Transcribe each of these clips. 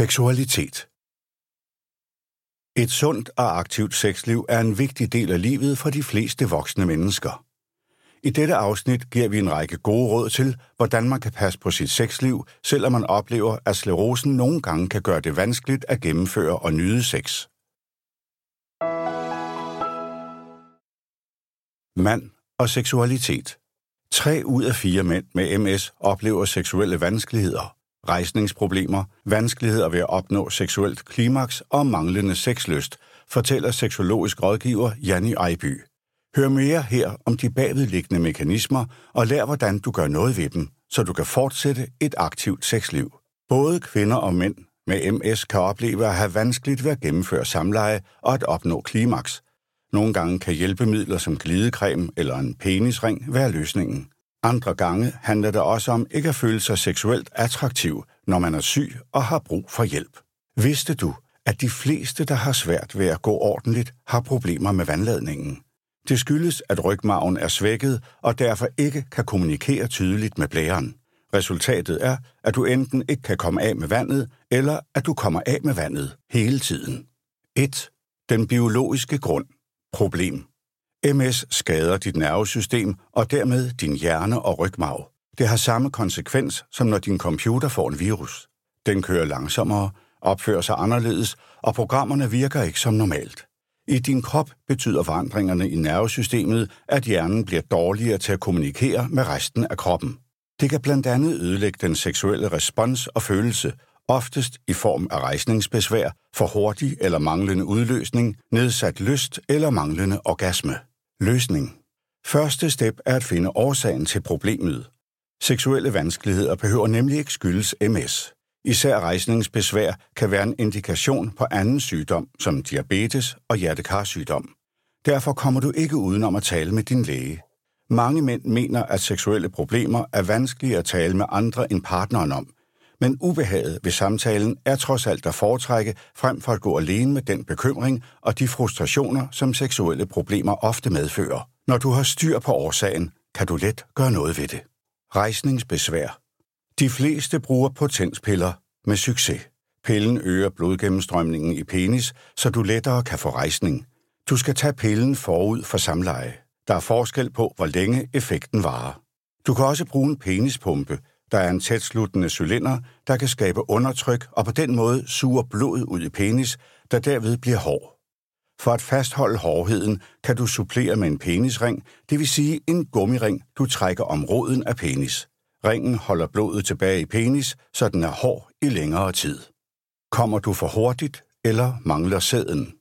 Seksualitet Et sundt og aktivt sexliv er en vigtig del af livet for de fleste voksne mennesker. I dette afsnit giver vi en række gode råd til, hvordan man kan passe på sit sexliv, selvom man oplever, at sklerosen nogle gange kan gøre det vanskeligt at gennemføre og nyde sex. Mand og seksualitet. Tre ud af fire mænd med MS oplever seksuelle vanskeligheder rejsningsproblemer, vanskeligheder ved at opnå seksuelt klimaks og manglende sexlyst, fortæller seksologisk rådgiver Janni Ejby. Hør mere her om de bagvedliggende mekanismer og lær, hvordan du gør noget ved dem, så du kan fortsætte et aktivt sexliv. Både kvinder og mænd med MS kan opleve at have vanskeligt ved at gennemføre samleje og at opnå klimaks. Nogle gange kan hjælpemidler som glidecreme eller en penisring være løsningen. Andre gange handler det også om ikke at føle sig seksuelt attraktiv, når man er syg og har brug for hjælp. Vidste du, at de fleste, der har svært ved at gå ordentligt, har problemer med vandladningen? Det skyldes, at rygmarven er svækket og derfor ikke kan kommunikere tydeligt med blæren. Resultatet er, at du enten ikke kan komme af med vandet, eller at du kommer af med vandet hele tiden. 1. Den biologiske grund. Problem. MS skader dit nervesystem og dermed din hjerne og rygmarv. Det har samme konsekvens, som når din computer får en virus. Den kører langsommere, opfører sig anderledes, og programmerne virker ikke som normalt. I din krop betyder forandringerne i nervesystemet, at hjernen bliver dårligere til at kommunikere med resten af kroppen. Det kan blandt andet ødelægge den seksuelle respons og følelse, oftest i form af rejsningsbesvær, for hurtig eller manglende udløsning, nedsat lyst eller manglende orgasme. Løsning. Første step er at finde årsagen til problemet. Seksuelle vanskeligheder behøver nemlig ikke skyldes MS. Især rejsningsbesvær kan være en indikation på anden sygdom, som diabetes og hjertekarsygdom. Derfor kommer du ikke udenom at tale med din læge. Mange mænd mener, at seksuelle problemer er vanskelige at tale med andre end partneren om, men ubehaget ved samtalen er trods alt at foretrække frem for at gå alene med den bekymring og de frustrationer, som seksuelle problemer ofte medfører. Når du har styr på årsagen, kan du let gøre noget ved det. Rejsningsbesvær. De fleste bruger potenspiller med succes. Pillen øger blodgennemstrømningen i penis, så du lettere kan få rejsning. Du skal tage pillen forud for samleje. Der er forskel på, hvor længe effekten varer. Du kan også bruge en penispumpe, der er en tætsluttende cylinder, der kan skabe undertryk og på den måde suger blod ud i penis, der derved bliver hård. For at fastholde hårdheden kan du supplere med en penisring, det vil sige en gummiring, du trækker om roden af penis. Ringen holder blodet tilbage i penis, så den er hård i længere tid. Kommer du for hurtigt eller mangler sæden?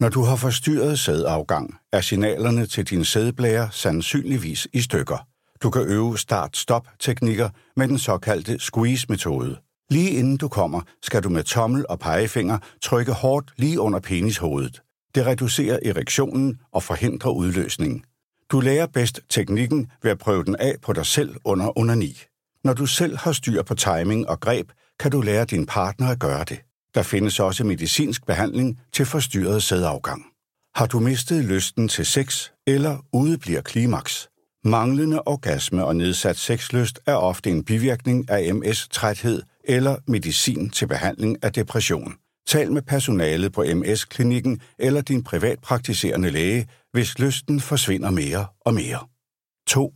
Når du har forstyrret sædafgang, er signalerne til din sædblære sandsynligvis i stykker. Du kan øve start-stop-teknikker med den såkaldte squeeze-metode. Lige inden du kommer, skal du med tommel og pegefinger trykke hårdt lige under penishovedet. Det reducerer erektionen og forhindrer udløsning. Du lærer bedst teknikken ved at prøve den af på dig selv under onani. Når du selv har styr på timing og greb, kan du lære din partner at gøre det. Der findes også medicinsk behandling til forstyrret sædafgang. Har du mistet lysten til sex eller udebliver klimaks? Manglende orgasme og nedsat sexlyst er ofte en bivirkning af MS-træthed eller medicin til behandling af depression. Tal med personalet på MS-klinikken eller din privatpraktiserende læge, hvis lysten forsvinder mere og mere. 2.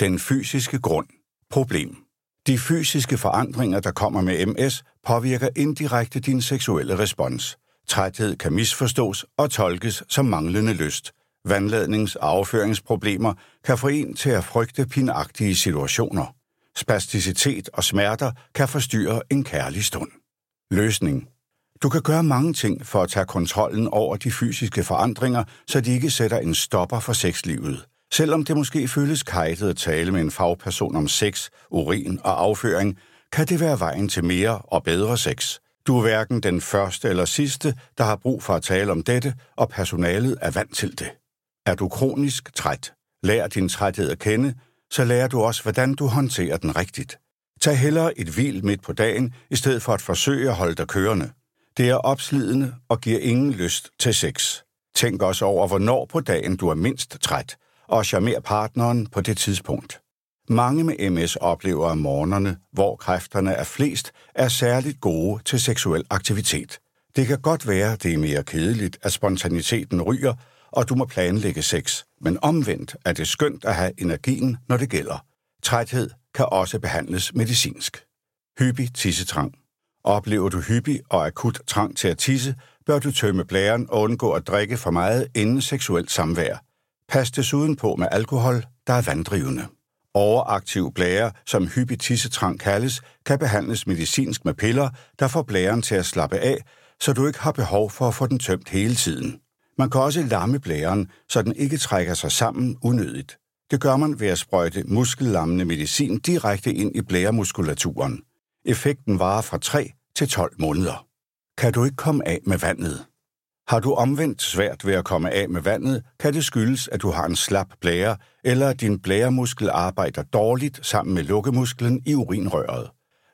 Den fysiske grund. Problem. De fysiske forandringer, der kommer med MS, påvirker indirekte din seksuelle respons. Træthed kan misforstås og tolkes som manglende lyst – vandladnings- og afføringsproblemer kan få en til at frygte pinagtige situationer. Spasticitet og smerter kan forstyrre en kærlig stund. Løsning. Du kan gøre mange ting for at tage kontrollen over de fysiske forandringer, så de ikke sætter en stopper for sexlivet. Selvom det måske føles kajtet at tale med en fagperson om sex, urin og afføring, kan det være vejen til mere og bedre sex. Du er hverken den første eller sidste, der har brug for at tale om dette, og personalet er vant til det. Er du kronisk træt? Lær din træthed at kende, så lærer du også, hvordan du håndterer den rigtigt. Tag hellere et hvil midt på dagen, i stedet for at forsøge at holde dig kørende. Det er opslidende og giver ingen lyst til sex. Tænk også over, hvornår på dagen du er mindst træt, og charmer partneren på det tidspunkt. Mange med MS oplever, at morgenerne, hvor kræfterne er flest, er særligt gode til seksuel aktivitet. Det kan godt være, det er mere kedeligt, at spontaniteten ryger, og du må planlægge sex. Men omvendt er det skønt at have energien, når det gælder. Træthed kan også behandles medicinsk. Hyppig tissetrang. Oplever du hyppig og akut trang til at tisse, bør du tømme blæren og undgå at drikke for meget inden seksuelt samvær. Pas desuden på med alkohol, der er vanddrivende. Overaktiv blære, som hyppig tissetrang kaldes, kan behandles medicinsk med piller, der får blæren til at slappe af, så du ikke har behov for at få den tømt hele tiden. Man kan også lamme blæren, så den ikke trækker sig sammen unødigt. Det gør man ved at sprøjte muskellammende medicin direkte ind i blæremuskulaturen. Effekten varer fra 3 til 12 måneder. Kan du ikke komme af med vandet? Har du omvendt svært ved at komme af med vandet, kan det skyldes, at du har en slap blære, eller at din blæremuskel arbejder dårligt sammen med lukkemusklen i urinrøret.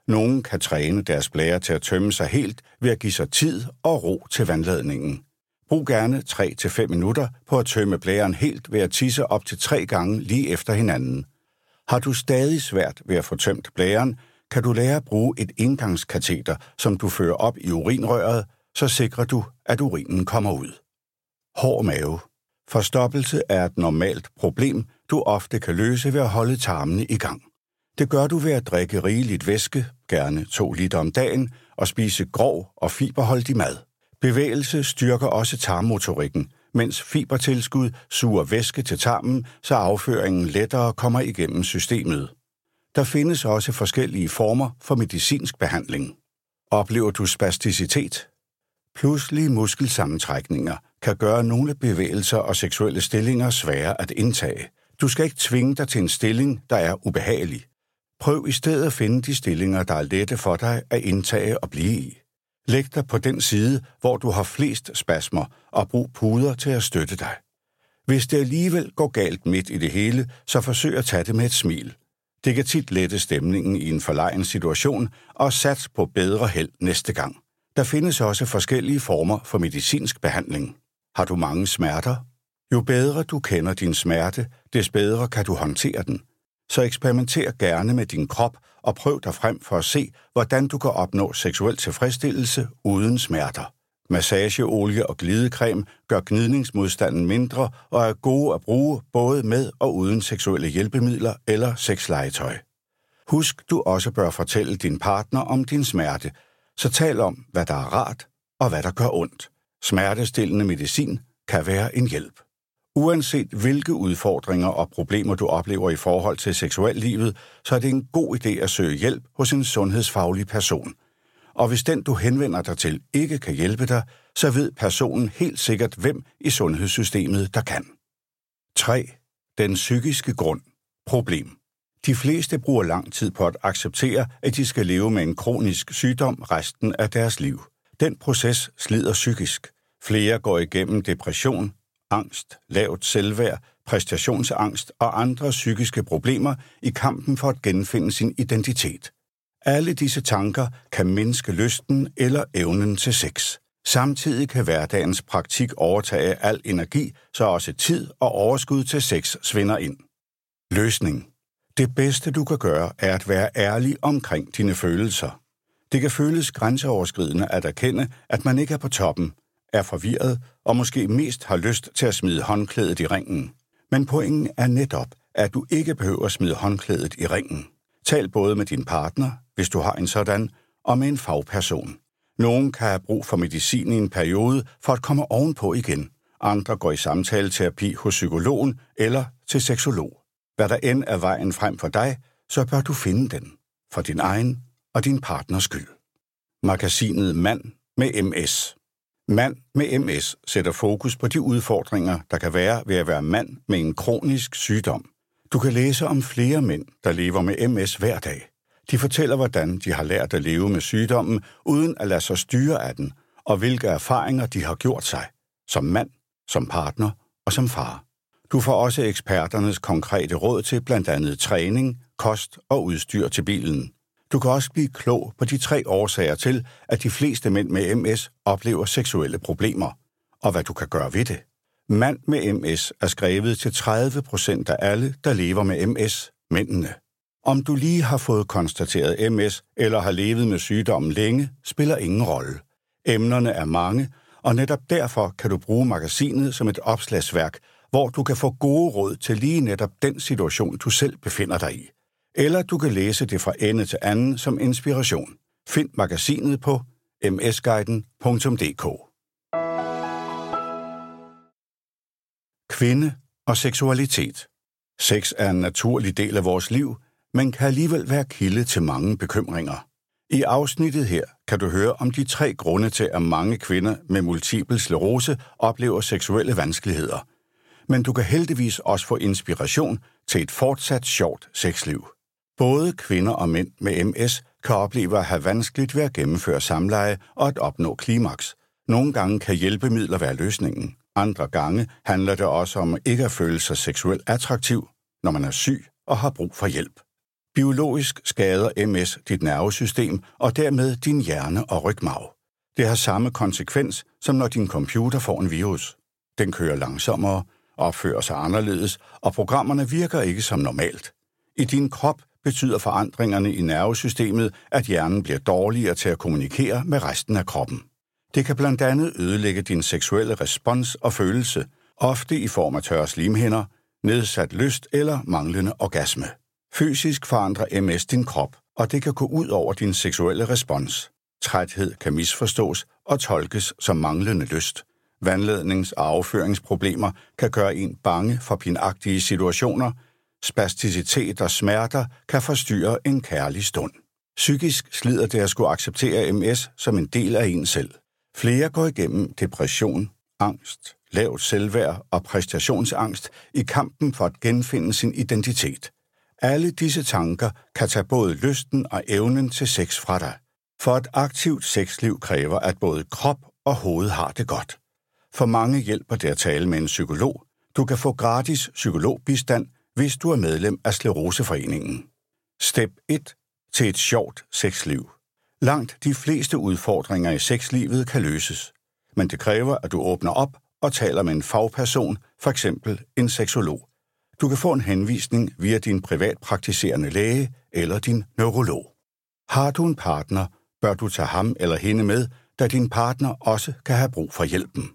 Nogen kan træne deres blære til at tømme sig helt ved at give sig tid og ro til vandladningen. Brug gerne 3-5 minutter på at tømme blæren helt ved at tisse op til tre gange lige efter hinanden. Har du stadig svært ved at få tømt blæren, kan du lære at bruge et indgangskateter, som du fører op i urinrøret, så sikrer du, at urinen kommer ud. Hård mave. Forstoppelse er et normalt problem, du ofte kan løse ved at holde tarmene i gang. Det gør du ved at drikke rigeligt væske, gerne 2 liter om dagen, og spise grov og fiberholdig mad. Bevægelse styrker også tarmmotorikken, mens fibertilskud suger væske til tarmen, så afføringen lettere kommer igennem systemet. Der findes også forskellige former for medicinsk behandling. Oplever du spasticitet? Pludselige muskelsammentrækninger kan gøre nogle bevægelser og seksuelle stillinger svære at indtage. Du skal ikke tvinge dig til en stilling, der er ubehagelig. Prøv i stedet at finde de stillinger, der er lette for dig at indtage og blive i. Læg dig på den side, hvor du har flest spasmer, og brug puder til at støtte dig. Hvis det alligevel går galt midt i det hele, så forsøg at tage det med et smil. Det kan tit lette stemningen i en forlegen situation, og sats på bedre held næste gang. Der findes også forskellige former for medicinsk behandling. Har du mange smerter? Jo bedre du kender din smerte, des bedre kan du håndtere den. Så eksperimenter gerne med din krop og prøv dig frem for at se, hvordan du kan opnå seksuel tilfredsstillelse uden smerter. Massageolie og glidecreme gør gnidningsmodstanden mindre og er gode at bruge både med og uden seksuelle hjælpemidler eller sexlegetøj. Husk, du også bør fortælle din partner om din smerte, så tal om, hvad der er rart og hvad der gør ondt. Smertestillende medicin kan være en hjælp. Uanset hvilke udfordringer og problemer du oplever i forhold til seksuallivet, så er det en god idé at søge hjælp hos en sundhedsfaglig person. Og hvis den, du henvender dig til, ikke kan hjælpe dig, så ved personen helt sikkert, hvem i sundhedssystemet, der kan. 3. Den psykiske grund. Problem. De fleste bruger lang tid på at acceptere, at de skal leve med en kronisk sygdom resten af deres liv. Den proces slider psykisk. Flere går igennem depression, angst, lavt selvværd, præstationsangst og andre psykiske problemer i kampen for at genfinde sin identitet. Alle disse tanker kan mindske lysten eller evnen til sex. Samtidig kan hverdagens praktik overtage al energi, så også tid og overskud til sex svinder ind. Løsning det bedste, du kan gøre, er at være ærlig omkring dine følelser. Det kan føles grænseoverskridende at erkende, at man ikke er på toppen, er forvirret og måske mest har lyst til at smide håndklædet i ringen. Men pointen er netop, at du ikke behøver at smide håndklædet i ringen. Tal både med din partner, hvis du har en sådan, og med en fagperson. Nogen kan have brug for medicin i en periode for at komme ovenpå igen. Andre går i samtaleterapi hos psykologen eller til seksolog. Hvad der end er vejen frem for dig, så bør du finde den. For din egen og din partners skyld. Magasinet Mand med MS. Mand med MS sætter fokus på de udfordringer, der kan være ved at være mand med en kronisk sygdom. Du kan læse om flere mænd, der lever med MS hver dag. De fortæller, hvordan de har lært at leve med sygdommen, uden at lade sig styre af den, og hvilke erfaringer de har gjort sig, som mand, som partner og som far. Du får også eksperternes konkrete råd til blandt andet træning, kost og udstyr til bilen. Du kan også blive klog på de tre årsager til, at de fleste mænd med MS oplever seksuelle problemer, og hvad du kan gøre ved det. Mand med MS er skrevet til 30 procent af alle, der lever med MS, mændene. Om du lige har fået konstateret MS eller har levet med sygdommen længe, spiller ingen rolle. Emnerne er mange, og netop derfor kan du bruge magasinet som et opslagsværk, hvor du kan få gode råd til lige netop den situation, du selv befinder dig i. Eller du kan læse det fra ende til anden som inspiration. Find magasinet på msguiden.dk. Kvinde og seksualitet. Sex er en naturlig del af vores liv, men kan alligevel være kilde til mange bekymringer. I afsnittet her kan du høre om de tre grunde til, at mange kvinder med multiple sklerose oplever seksuelle vanskeligheder. Men du kan heldigvis også få inspiration til et fortsat sjovt sexliv. Både kvinder og mænd med MS kan opleve at have vanskeligt ved at gennemføre samleje og at opnå klimaks. Nogle gange kan hjælpemidler være løsningen. Andre gange handler det også om ikke at føle sig seksuelt attraktiv, når man er syg og har brug for hjælp. Biologisk skader MS dit nervesystem og dermed din hjerne og rygmarv. Det har samme konsekvens, som når din computer får en virus. Den kører langsommere, opfører sig anderledes, og programmerne virker ikke som normalt. I din krop betyder forandringerne i nervesystemet, at hjernen bliver dårligere til at kommunikere med resten af kroppen. Det kan blandt andet ødelægge din seksuelle respons og følelse, ofte i form af tørre slimhinder, nedsat lyst eller manglende orgasme. Fysisk forandrer MS din krop, og det kan gå ud over din seksuelle respons. Træthed kan misforstås og tolkes som manglende lyst. Vandlednings- og afføringsproblemer kan gøre en bange for pinagtige situationer. Spasticitet og smerter kan forstyrre en kærlig stund. Psykisk slider det at skulle acceptere MS som en del af en selv. Flere går igennem depression, angst, lavt selvværd og præstationsangst i kampen for at genfinde sin identitet. Alle disse tanker kan tage både lysten og evnen til sex fra dig. For et aktivt sexliv kræver, at både krop og hoved har det godt. For mange hjælper det at tale med en psykolog. Du kan få gratis psykologbistand, hvis du er medlem af Skleroseforeningen. Step 1 til et sjovt sexliv. Langt de fleste udfordringer i sexlivet kan løses, men det kræver, at du åbner op og taler med en fagperson, f.eks. en seksolog. Du kan få en henvisning via din privatpraktiserende læge eller din neurolog. Har du en partner, bør du tage ham eller hende med, da din partner også kan have brug for hjælpen.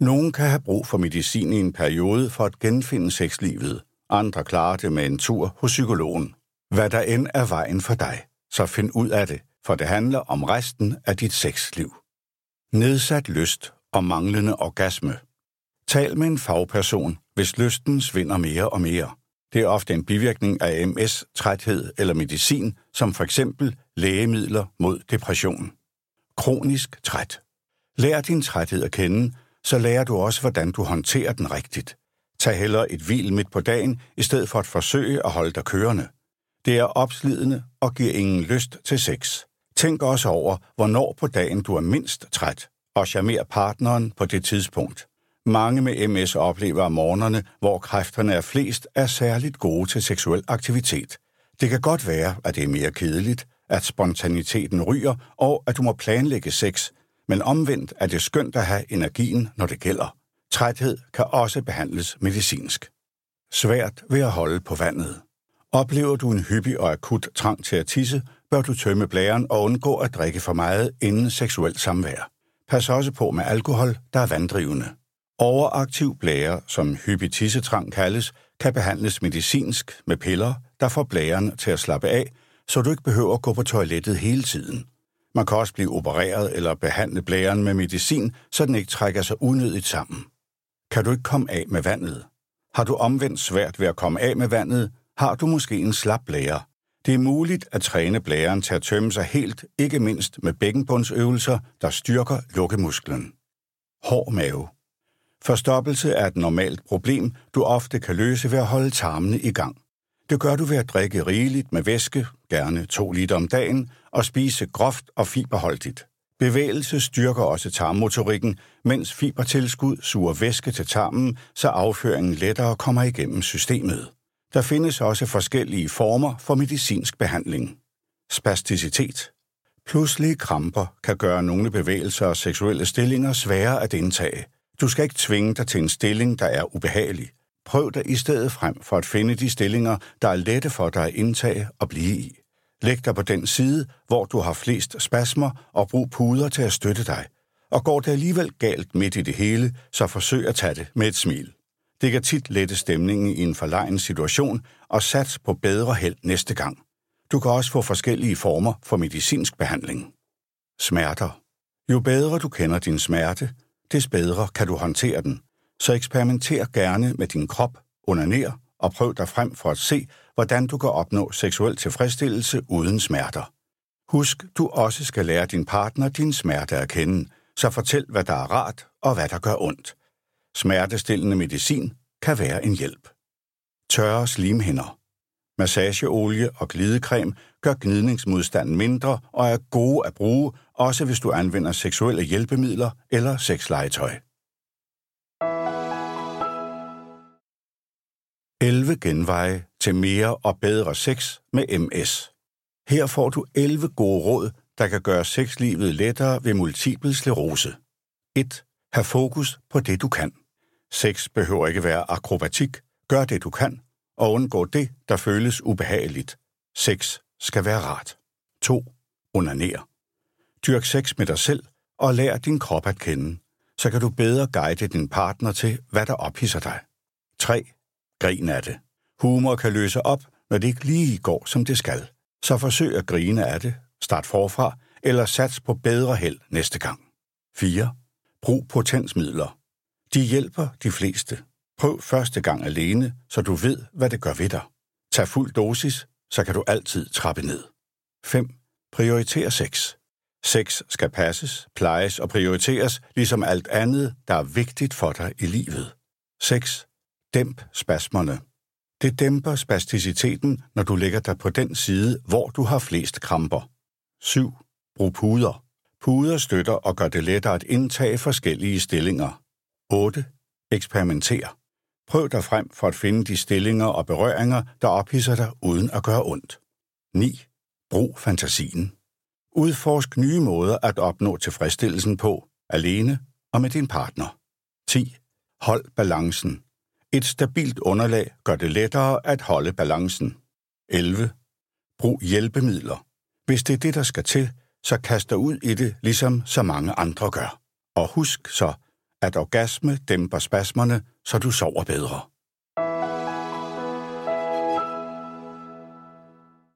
Nogen kan have brug for medicin i en periode for at genfinde sexlivet. Andre klarer det med en tur hos psykologen. Hvad der end er vejen for dig, så find ud af det, for det handler om resten af dit sexliv. Nedsat lyst og manglende orgasme. Tal med en fagperson, hvis lysten svinder mere og mere. Det er ofte en bivirkning af MS, træthed eller medicin, som for eksempel lægemidler mod depression. Kronisk træt. Lær din træthed at kende, så lærer du også, hvordan du håndterer den rigtigt. Tag hellere et hvil midt på dagen, i stedet for at forsøge at holde dig kørende. Det er opslidende og giver ingen lyst til sex. Tænk også over, hvornår på dagen du er mindst træt, og charmer partneren på det tidspunkt. Mange med MS oplever at morgenerne, hvor kræfterne er flest, er særligt gode til seksuel aktivitet. Det kan godt være, at det er mere kedeligt, at spontaniteten ryger, og at du må planlægge sex, men omvendt er det skønt at have energien, når det gælder. Træthed kan også behandles medicinsk. Svært ved at holde på vandet. Oplever du en hyppig og akut trang til at tisse, bør du tømme blæren og undgå at drikke for meget inden seksuelt samvær. Pas også på med alkohol, der er vanddrivende. Overaktiv blære, som hyppig tissetrang kaldes, kan behandles medicinsk med piller, der får blæren til at slappe af, så du ikke behøver at gå på toilettet hele tiden. Man kan også blive opereret eller behandle blæren med medicin, så den ikke trækker sig unødigt sammen. Kan du ikke komme af med vandet? Har du omvendt svært ved at komme af med vandet, har du måske en slap blære. Det er muligt at træne blæren til at tømme sig helt, ikke mindst med bækkenbundsøvelser, der styrker lukkemusklen. Hård mave. Forstoppelse er et normalt problem, du ofte kan løse ved at holde tarmene i gang. Det gør du ved at drikke rigeligt med væske, gerne 2 liter om dagen, og spise groft og fiberholdigt. Bevægelse styrker også tarmmotorikken, mens fibertilskud suger væske til tarmen, så afføringen lettere kommer igennem systemet. Der findes også forskellige former for medicinsk behandling. Spasticitet. Pludselige kramper kan gøre nogle bevægelser og seksuelle stillinger svære at indtage. Du skal ikke tvinge dig til en stilling, der er ubehagelig. prøv dig i stedet frem for at finde de stillinger, der er lette for dig at indtage og blive i. Læg dig på den side, hvor du har flest spasmer, og brug puder til at støtte dig. Og går det alligevel galt midt i det hele, så forsøg at tage det med et smil. Det kan tit lette stemningen i en forlegen situation og sats på bedre held næste gang. Du kan også få forskellige former for medicinsk behandling. Smerter. Jo bedre du kender din smerte, des bedre kan du håndtere den. Så eksperimenter gerne med din krop, onaner og prøv dig frem for at se, hvordan du kan opnå seksuel tilfredsstillelse uden smerter. Husk, du også skal lære din partner din smerte at kende, så fortæl, hvad der er rart og hvad der gør ondt. Smertestillende medicin kan være en hjælp. Tørre slimhinder. Massageolie og glidecreme gør gnidningsmodstanden mindre og er gode at bruge, også hvis du anvender seksuelle hjælpemidler eller sexlegetøj. 11 genveje til mere og bedre sex med MS. Her får du 11 gode råd, der kan gøre sexlivet lettere ved multiple sklerose. 1. Hav fokus på det, du kan. Sex behøver ikke være akrobatik. Gør det, du kan, og undgå det, der føles ubehageligt. Sex skal være rart. 2. Onaner. Dyrk sex med dig selv, og lær din krop at kende. Så kan du bedre guide din partner til, hvad der ophidser dig. 3. Grin af det. Humor kan løse op, når det ikke lige går, som det skal. Så forsøg at grine af det, start forfra, eller sats på bedre held næste gang. 4. Brug potensmidler. De hjælper de fleste. Prøv første gang alene, så du ved, hvad det gør ved dig. Tag fuld dosis, så kan du altid trappe ned. 5. Prioriter sex. Sex skal passes, plejes og prioriteres, ligesom alt andet, der er vigtigt for dig i livet. 6. Dæmp spasmerne. Det dæmper spasticiteten, når du lægger dig på den side, hvor du har flest kramper. 7. Brug puder. Puder støtter og gør det lettere at indtage forskellige stillinger. 8. Eksperimenter. Prøv dig frem for at finde de stillinger og berøringer, der ophidser dig uden at gøre ondt. 9. Brug fantasien. Udforsk nye måder at opnå tilfredsstillelsen på, alene og med din partner. 10. Hold balancen. Et stabilt underlag gør det lettere at holde balancen. 11. Brug hjælpemidler. Hvis det er det, der skal til, så kast dig ud i det, ligesom så mange andre gør. Og husk så, at orgasme dæmper spasmerne, så du sover bedre.